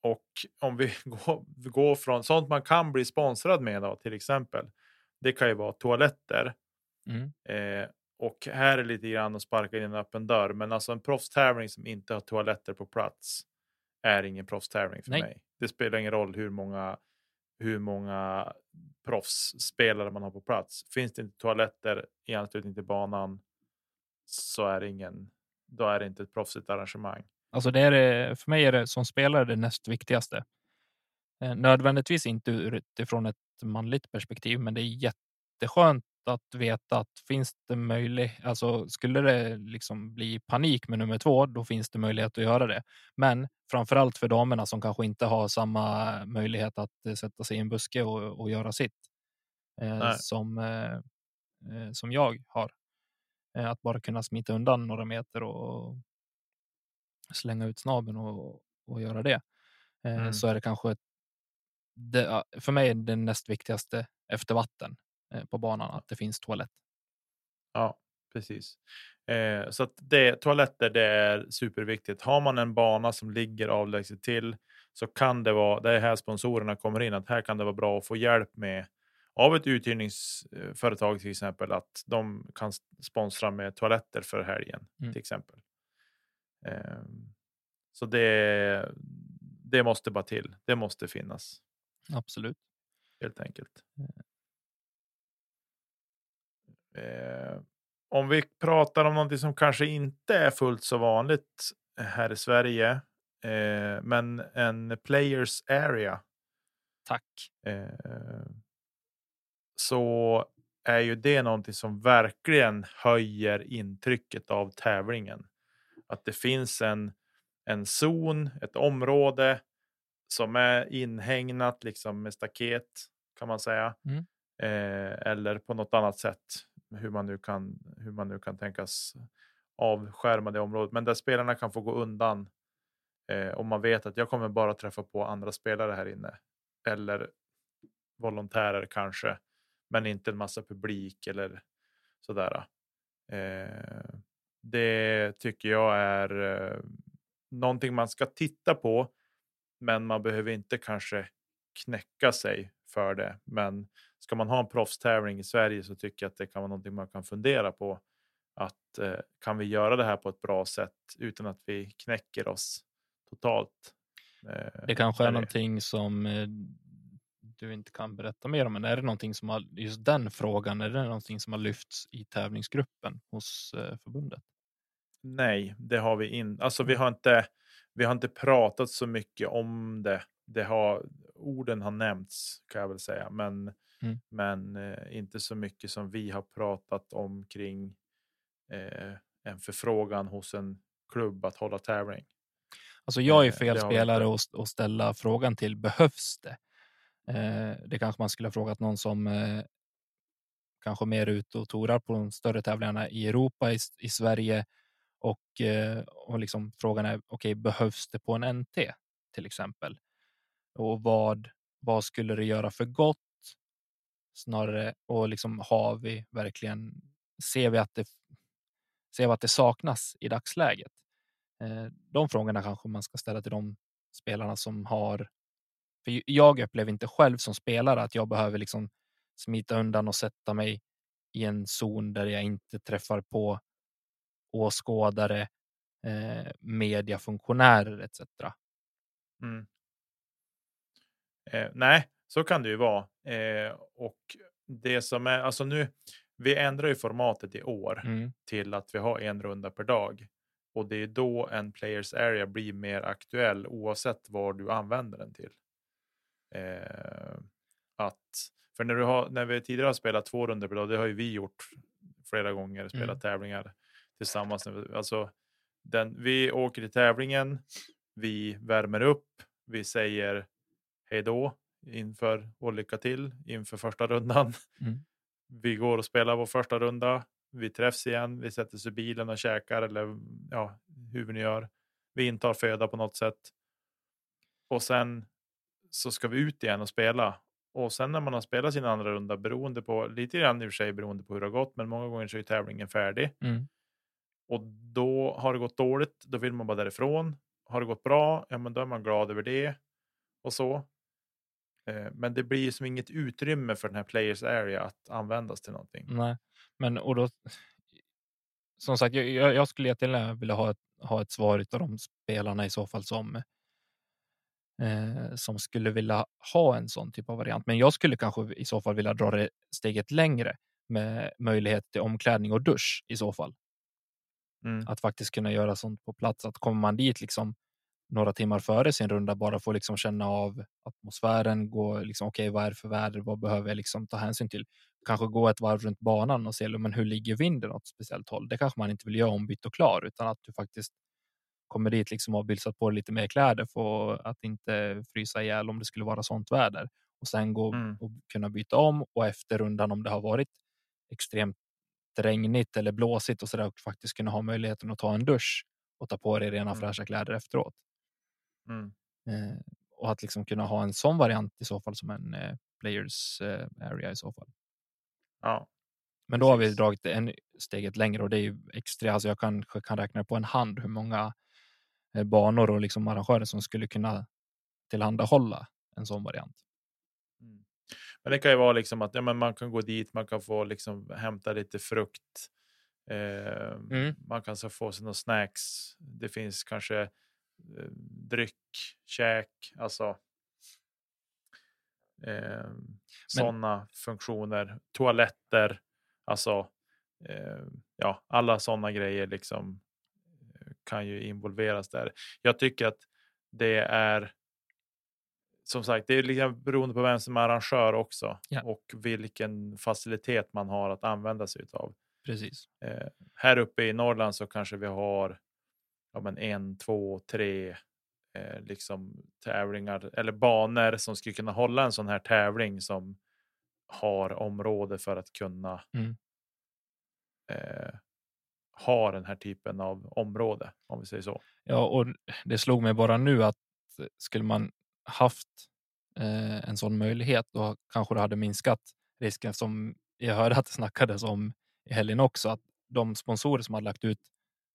och om vi går, går från sånt man kan bli sponsrad med då, till exempel. Det kan ju vara toaletter. Mm. Eh, och här är lite grann att sparka in en öppen dörr. Men alltså en proffstävling som inte har toaletter på plats är ingen proffstävling för Nej. mig. Det spelar ingen roll hur många, hur många proffsspelare man har på plats. Finns det inte toaletter i anslutning till banan så är det ingen. Då är det inte ett proffsigt arrangemang. Alltså det är för mig är det som spelare det näst viktigaste. Eh, nödvändigtvis inte utifrån ett manligt perspektiv, men det är jätteskönt att veta att finns det möjlighet, alltså skulle det liksom bli panik med nummer två, då finns det möjlighet att göra det. Men framför allt för damerna som kanske inte har samma möjlighet att eh, sätta sig i en buske och, och göra sitt eh, som, eh, eh, som jag har. Eh, att bara kunna smita undan några meter och slänga ut snabeln och, och göra det. Eh, Mm. Så är det kanske det, för mig är det näst viktigaste efter vatten på banan att det finns toalett. Ja, precis. Eh, så att det, toaletter det är superviktigt. Har man en bana som ligger avlägset till så kan det vara, det är här sponsorerna kommer in, att här kan det vara bra att få hjälp med av ett uthyrningsföretag till exempel, att de kan sponsra med toaletter för helgen Mm. till exempel. Eh, så det, det måste bara till. Det måste finnas Absolut. helt enkelt. Eh, om vi pratar om någonting som kanske inte är fullt så vanligt här i Sverige, eh, men en players area, Tack. eh, så är ju det någonting som verkligen höjer intrycket av tävlingen. Att det finns en, en zon, ett område som är inhägnat liksom med staket kan man säga. Mm. Eh, eller på något annat sätt hur man nu kan, hur man nu kan tänkas avskärma det området. Men där spelarna kan få gå undan eh, om man vet att jag kommer bara träffa på andra spelare här inne. Eller volontärer kanske, men inte en massa publik eller sådär. Eh, det tycker jag är eh, någonting man ska titta på, men man behöver inte kanske knäcka sig för det. Men ska man ha en proffstävling i Sverige så tycker jag att det kan vara någonting man kan fundera på. Att eh, kan vi göra det här på ett bra sätt utan att vi knäcker oss totalt? Eh, Det kanske är någonting som eh, du inte kan berätta mer om, men är det någonting som har, just den frågan, är det någonting som har lyfts i tävlingsgruppen hos eh, förbundet? Nej, det har vi inte. Alltså, vi har inte. Vi har inte pratat så mycket om det. Det har orden har nämnts kan jag väl säga, men Mm. men eh, inte så mycket som vi har pratat om kring eh, en förfrågan hos en klubb att hålla tävling. Alltså jag är Eh, fel spelare att att ställa frågan till, behövs det? Eh, det kanske man skulle ha frågat någon som eh, kanske mer ute och torar på de större tävlingarna i Europa, i, i Sverige och, och liksom frågan är, okej, behövs det på en NT till exempel? Och vad, vad skulle det göra för gott? Snarare, och liksom har vi verkligen, ser vi att det, ser vi att det saknas i dagsläget? Eh, de frågorna kanske man ska ställa till de spelarna som har. För jag upplever inte själv som spelare att jag behöver liksom smita undan och sätta mig i en zon där jag inte träffar på åskådare, eh, mediafunktionärer etc. Mm. Eh, nej, så kan det ju vara. Eh, och det som är, alltså nu, vi ändrar ju formatet i år Mm. till att vi har en runda per dag. Och det är då en players area blir mer aktuell oavsett vad du använder den till. Eh, att, för när, du har, när vi tidigare har spelat två runder per dag, det har ju vi gjort flera gånger, spelat Mm. tävlingar tillsammans. Alltså, den, vi åker till tävlingen, vi värmer upp, vi säger hej då inför och lycka till inför första rundan. Mm. Vi går och spelar vår första runda. Vi träffs igen. Vi sätter oss i bilen och käkar eller ja, hur vi nu gör. Vi intar föda på något sätt. Och sen så ska vi ut igen och spela. Och sen när man har spelat sin andra runda beroende på lite grann i och för sig beroende på hur det har gått, men många gånger så är tävlingen färdig Mm. och då har det gått dåligt. Då vill man bara därifrån. Har det gått bra? Ja, men då är man glad över det och så. Eh, Men det blir som inget utrymme för den här players area att användas till någonting. Nej, men och då. Som sagt, jag, jag skulle jättegärna vilja ha ett, ha ett svar av de spelarna i så fall som. Eh, som skulle vilja ha en sån typ av variant. Men jag skulle kanske i så fall vilja dra det steget längre med möjlighet till omklädning och dusch i så fall. Mm. Att faktiskt kunna göra sånt på plats. Att kommer man dit liksom några timmar före sin runda bara få liksom känna av atmosfären, gå liksom okej, vad är det för väder? Vad behöver jag liksom ta hänsyn till? Kanske gå ett varv runt banan och se men hur ligger vinden åt speciellt håll? Det kanske man inte vill göra ombytt och klar, utan att du faktiskt kommer dit liksom och har bylsat på lite mer kläder för att inte frysa ihjäl om det skulle vara sånt väder och sen gå Mm. och kunna byta om och efter rundan om det har varit extremt regnigt eller blåsigt och så där faktiskt kunna ha möjligheten att ta en dusch och ta på dig rena Mm. fräscha kläder efteråt. Mm. Eh, och att liksom kunna ha en sån variant i så fall som en eh, players eh, area i så fall. Ja. Men då har vi dragit det en steget längre och det är ju extra. Alltså jag kanske kan räkna på en hand hur många eh, banor och liksom arrangörer som skulle kunna tillhandahålla en sån variant. Mm. Men det kan ju vara liksom att ja, men man kan gå dit, man kan få liksom hämta lite frukt. Eh, Mm. Man kan så få sig några snacks. Det finns kanske dryck, käk, alltså. Eh, sådana funktioner, toaletter, alltså. Eh, ja, alla sådana grejer liksom eh, kan ju involveras där. Jag tycker att det är som sagt, det är liksom beroende på vem som är arrangör också Ja. och vilken facilitet man har att använda sig av. Precis. Eh, här uppe i Norrland så kanske vi har ja, men en, två, tre eh, liksom tävlingar eller banor som skulle kunna hålla en sån här tävling som har område för att kunna Mm. eh, ha den här typen av område om vi säger så. Ja, och det slog mig bara nu att eh, skulle man haft eh, en sån möjlighet då kanske det hade minskat risken som jag hörde att det snackades om i helgen också att de sponsorer som hade lagt ut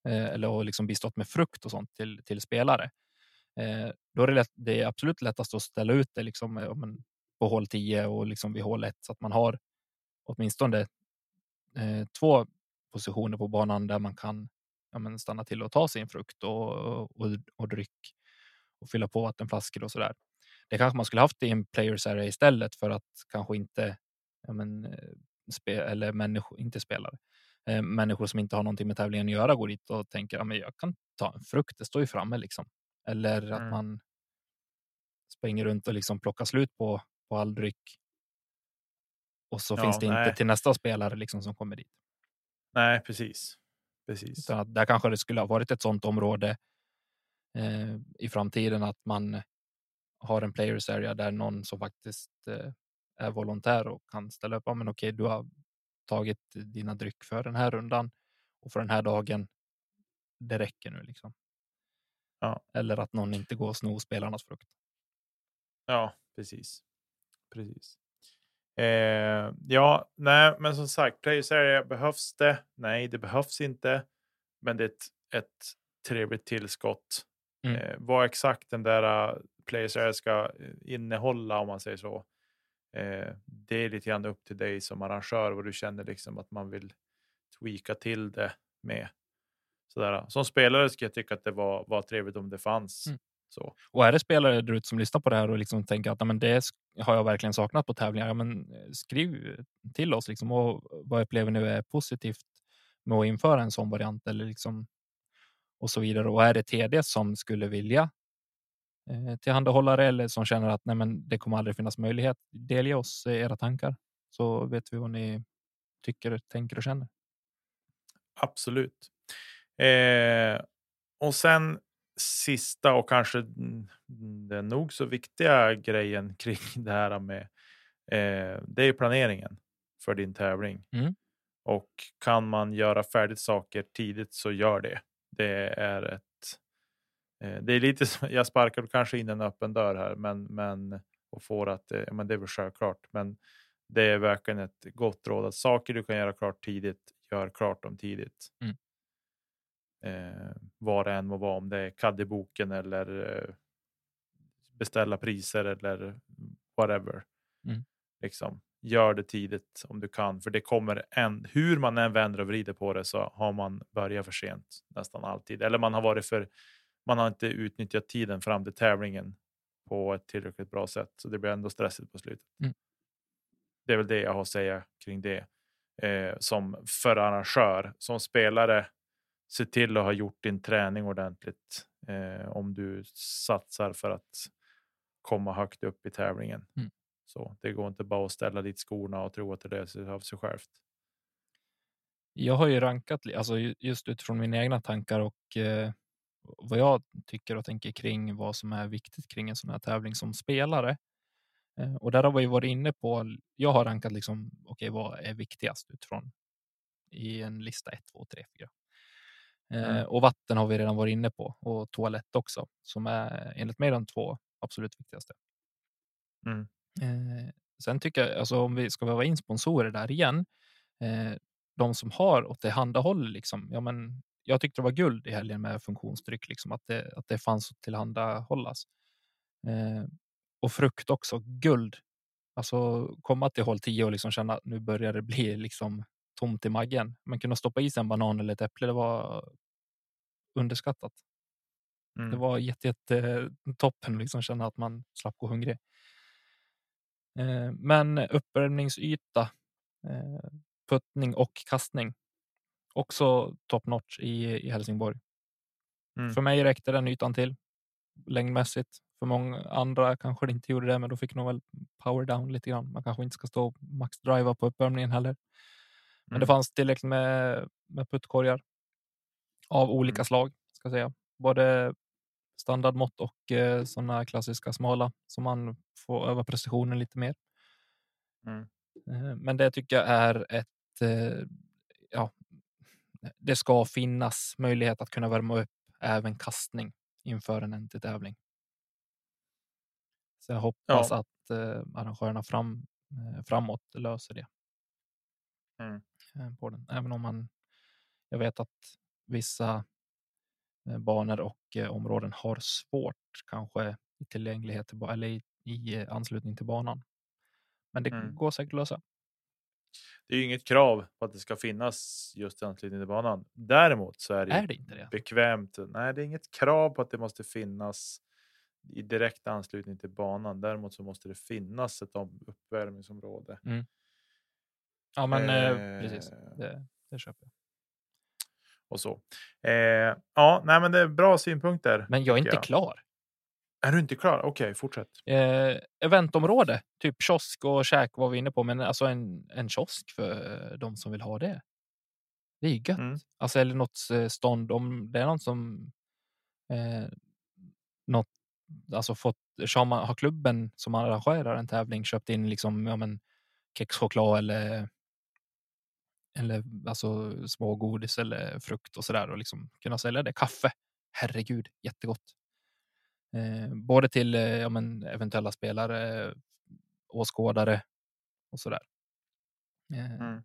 Eh, eller och liksom bistått med frukt och sånt till, till spelare. Eh, då är det, lätt, det är absolut lättast att ställa ut det liksom, eh, på hål 10 och liksom vid hål 1 så att man har åtminstone två positioner på banan där man kan ja, men stanna till och ta sin frukt och, och, och dryck och fylla på vattenflaskor och så där. Det kanske man skulle haft i en players area istället för att kanske inte ja, men, spe, eller människor, inte spelare, eh, människor som inte har någonting med tävlingen att göra går dit och tänker ja, men jag kan ta en frukt, det står ju framme liksom. Eller att Mm. man springer runt och liksom plockar slut på, på all dryck. Och så Ja, finns det nej. inte till nästa spelare liksom som kommer dit. Nej, precis. Precis. Utan att där kanske det skulle ha varit ett sådant område eh, i framtiden att man har en players area där någon som faktiskt eh, är volontär och kan ställa upp. Ja, men okej, du har tagit dina dryck för den här rundan och för den här dagen. Det räcker nu liksom. Ja. Eller att någon inte går och snor spelarnas frukt. Ja, precis. Precis. Eh, ja, nej, men som sagt, Players Area behövs det? Nej, det behövs inte. Men det är ett, ett trevligt tillskott. Mm. Eh, vad exakt den där Players Area ska eh, innehålla, om man säger så. Eh, det är lite grann upp till dig som arrangör vad du känner liksom att man vill tweaka till det med. Sådär. Som spelare skulle jag tycka att det var, var trevligt om det fanns Mm. Så. Och är det spelare där ute som lyssnar på det här och liksom tänker att men det har jag verkligen saknat på tävlingar, ja, men eh, skriv till oss liksom, och vad upplever ni är positivt med att införa en sån variant eller liksom och så vidare. Och är det TD som skulle vilja tillhandahållare eller som känner att nej, men det kommer aldrig finnas möjlighet. Delge oss era tankar så vet vi vad ni tycker, tänker och känner. Absolut. Eh, och sen sista och kanske den nog så viktiga grejen kring det här med eh, det är planeringen för din tävling. Mm. Och kan man göra färdigt saker tidigt så gör det. Det är ett. Eh, det är lite jag sparkar kanske in en öppen dörr här, men men och får att eh, men det är väl självklart. Men det är verkligen ett gott råd att saker du kan göra klart tidigt, gör klart dem tidigt. Mm. Eh, vad det än må vara, om det är kaddeboken eller eh, beställa priser eller whatever. Mm. Liksom, gör det tidigt om du kan, för det kommer en. Hur man än vänder och vrider på det så har man börjat för sent nästan alltid, eller man har varit för. Man har inte utnyttjat tiden fram till tävlingen på ett tillräckligt bra sätt, så det blir ändå stressigt på slutet. Mm. Det är väl det jag har att säga kring det eh, som för arrangör som spelare. Se till att ha gjort din träning ordentligt eh, om du satsar för att komma högt upp i tävlingen. Mm. Så det går inte bara att ställa dit skorna och tro att det löser av sig självt. Jag har ju rankat alltså just utifrån mina egna tankar och eh, vad jag tycker och tänker kring vad som är viktigt kring en sån här tävling som spelare. Eh, och där har vi varit inne på. Jag har rankat liksom. Okej, okay, vad är viktigast utifrån i en lista 1, 2, 3, 4. Mm. Och vatten har vi redan varit inne på och toalett också som är enligt mig de två absolut viktigaste. Mm. Eh, sen tycker jag, alltså om vi ska vara in sponsorer där igen, eh, de som har och tillhandahåller liksom, ja men jag tyckte det var guld i helgen med funktionsdryck, liksom att det, att det fanns att tillhandahållas. Eh, och frukt också, guld. Alltså komma till håll 10 och liksom känna att nu börjar det bli liksom tomt i magen. Men kunna stoppa i sig en banan eller ett äpple, det var underskattat. Mm. Det var jätte, jätte toppen liksom känna att man slapp gå hungrig. Eh, men uppvärmningsyta, eh, puttning och kastning. Också top notch i, i Helsingborg. Mm. För mig räckte den ytan till längdmässigt. För många andra kanske det inte gjorde det, men då fick nog väl power down lite grann. Man kanske inte ska stå och max driva på uppvärmningen heller. Men det Mm. fanns tillräckligt med, med puttkorgar av olika Mm. slag, ska säga. Både standardmått och eh, sådana klassiska smala som man får öva precisionen lite mer. Mm. Eh, men det tycker jag är ett. Eh, det ska finnas möjlighet att kunna värma upp även kastning inför en NT-tävling. Så jag hoppas Ja. att eh, arrangörerna fram, eh, framåt löser det. Mm. eh, På den. Även om man. Jag vet att vissa eh, banor och eh, områden har svårt kanske i tillgänglighet eller i, i anslutning till banan. Men det Mm. går säkert att lösa. Det är ju inget krav på att det ska finnas just i anslutning till banan. Däremot så är det, Är det inte det? bekvämt. Nej, det är inget krav på att det måste finnas i direkt anslutning till banan. Däremot så måste det finnas ett om- uppvärmningsområde. Ja, men eh, Eh, precis. Det, det köper jag. och så. Eh, ja, nej, men det är bra synpunkter. Men jag är inte jag. klar. Är du inte klar? Okej, fortsätt. Eh, eventområde, typ kiosk och käk var vi inne på, men alltså en, en kiosk för de som vill ha det. Det är gött. Mm. Alltså, eller något eh, stånd om det är någon som eh, något, alltså fått, har, man, har klubben som arrangerar en tävling köpt in liksom, ja, men, kexchoklad eller eller alltså smågodis eller frukt och så där och liksom kunna sälja det. Kaffe. Herregud, jättegott. Eh, både till eh, ja, men, eventuella spelare, åskådare och så där. Eh, Mm.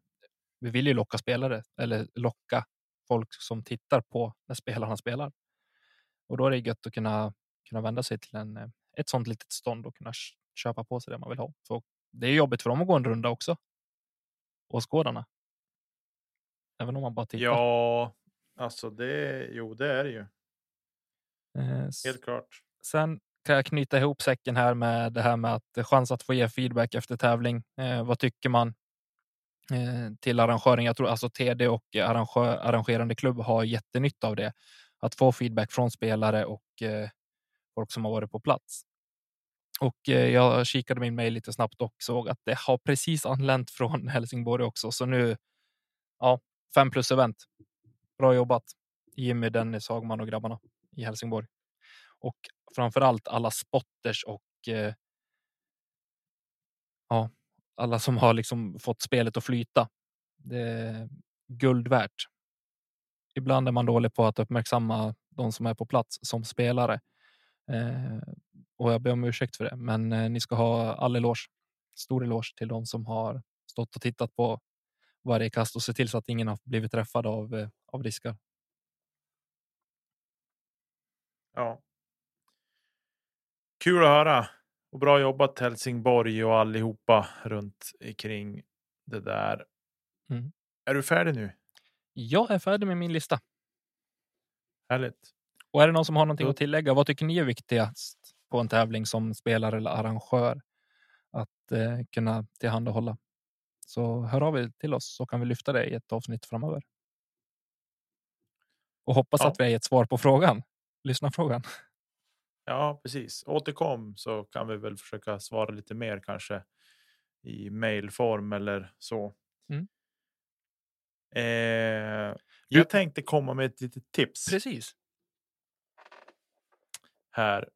Vi vill ju locka spelare eller locka folk som tittar på när spelarna spelar. Och då är det gött att kunna kunna vända sig till en, ett sånt litet stånd och kunna köpa på sig det man vill ha. Så det är jobbigt för dem att gå en runda också. Åskådarna. Även om man bara tittar. Ja, alltså det, jo, det är det ju Eh, helt klart. Sen kan jag knyta ihop säcken här med det här med att eh, chans att få ge feedback efter tävling. Eh, vad tycker man eh, till arrangören? Jag tror alltså TD och arrangör, arrangerande klubb har jättenytta av det. Att få feedback från spelare och eh, folk som har varit på plats. Och eh, jag kikade min mejl lite snabbt och såg att det har precis anlänt från Helsingborg också. Så nu, ja, fem plus event. Bra jobbat Jimmy, Dennis, Hagman och grabbarna i Helsingborg. Och framför allt alla spotters och eh, ja, alla som har liksom fått spelet att flyta. Det är guld värt. Ibland är man dålig på att uppmärksamma de som är på plats som spelare. Eh, och jag ber om ursäkt för det, men eh, ni ska ha all eloge. Stor eloge till de som har stått och tittat på varje kast och se till så att ingen har blivit träffad av, eh, av risker. Ja. Kul att höra och bra jobbat Helsingborg och allihopa runt kring det där. Mm. Är du färdig nu? Jag är färdig med min lista. Härligt. Och är det någon som har någonting Då- att tillägga? Vad tycker ni är viktigast på en tävling som spelare eller arrangör att eh, kunna tillhandahålla? Så hör av er till oss så kan vi lyfta det i ett avsnitt framöver. Och hoppas Ja. att vi har gett svar på frågan. Lyssna frågan. Ja, precis. Återkom så kan vi väl försöka svara lite mer kanske i mejlform eller så. Mm. Eh, Du- jag tänkte komma med ett litet tips Precis. här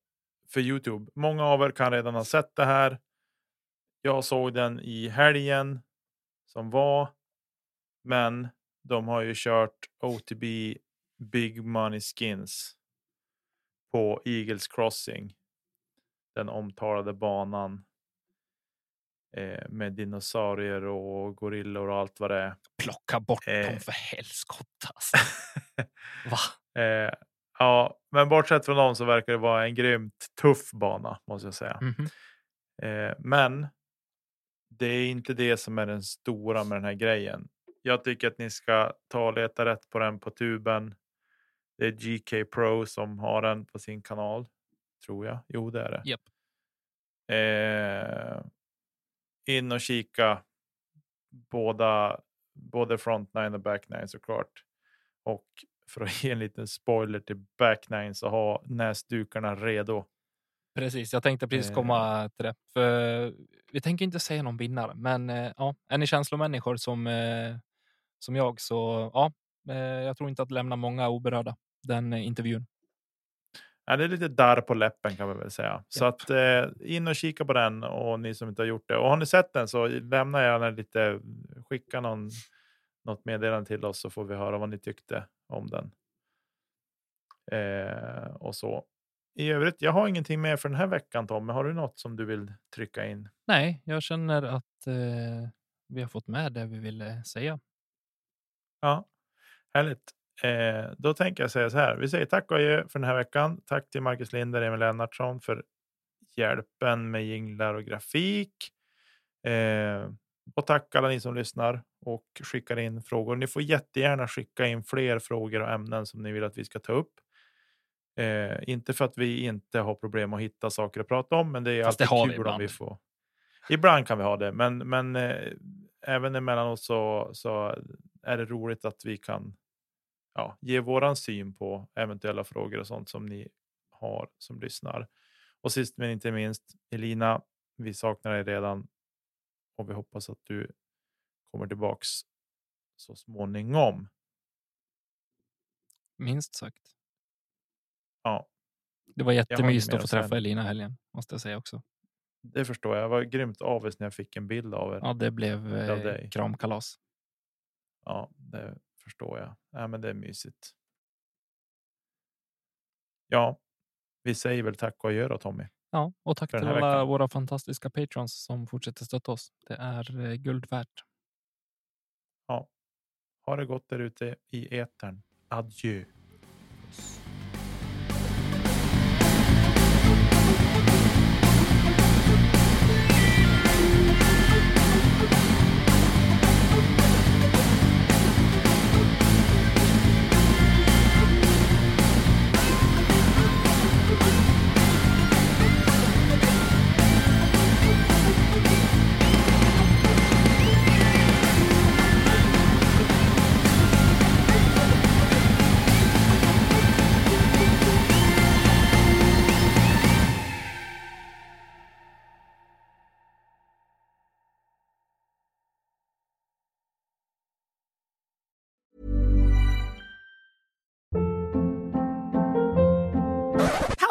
för Youtube. Många av er kan redan ha sett det här. Jag såg den i helgen som var, men de har ju kört OTB Big Money Skins på Eagles Crossing. Den omtalade banan eh, med dinosaurier och gorillor och allt vad det är. Plocka bort Eh. dem för helskotta. Alltså. Va? Eh, ja, men bortsett från dem så verkar det vara en grymt tuff bana måste jag säga. Mhm. Eh, men det är inte det som är den stora med den här grejen. Jag tycker att ni ska ta och leta rätt på den på tuben. Det är GK Pro som har den på sin kanal. Tror jag. Jo, det är det. Japp. Eh, in och kika båda, både front nine och back nine såklart. Och för att ge en liten spoiler till back nine så ha näsdukarna redo. Precis, jag tänkte precis komma till det. För vi tänker inte säga någon vinnare, men eh, ja, är ni känslomänniskor som, eh, som jag så ja, eh, jag tror inte att lämna många oberörda den eh, intervjun. Ja, det är lite darr på läppen kan man väl säga. Så Japp. att eh, in och kika på den och ni som inte har gjort det. Och har ni sett den så lämna gärna lite, skicka någon, något meddelande till oss så får vi höra vad ni tyckte om den. Eh, och så. I övrigt, jag har ingenting mer för den här veckan Tommy. Har du något som du vill trycka in? Nej, jag känner att eh, vi har fått med det vi ville säga. Ja, härligt. Eh, då tänker jag säga så här. Vi säger tack och adjö för den här veckan. Tack till Marcus Linder och Emil Lennartsson för hjälpen med jinglar och grafik. Eh, och tack alla ni som lyssnar och skickar in frågor. Ni får jättegärna skicka in fler frågor och ämnen som ni vill att vi ska ta upp. Eh, inte för att vi inte har problem att hitta saker att prata om, men det är Fast det alltid vi kul om vi får. Ibland kan vi ha det, men, men eh, även emellanåt så, så är det roligt att vi kan ja, ge våran syn på eventuella frågor och sånt som ni har som lyssnar. Och sist men inte minst, Elina, vi saknar dig redan och vi hoppas att du kommer tillbaks så småningom. Minst sagt. Ja, Det var jättemysigt att få träffa Elina helgen, måste jag säga också. det förstår jag. Jag var grymt avis när jag fick en bild av er. Ja, det blev eh, kramkalas. Ja, det förstår jag. Ja, men det är mysigt. Ja, vi säger väl tack och adjö då Tommy. Ja, och tack till alla veckan. våra fantastiska patrons som fortsätter stötta oss. Det är eh, guld värt. Ha det gott där ute i etern. Adjö.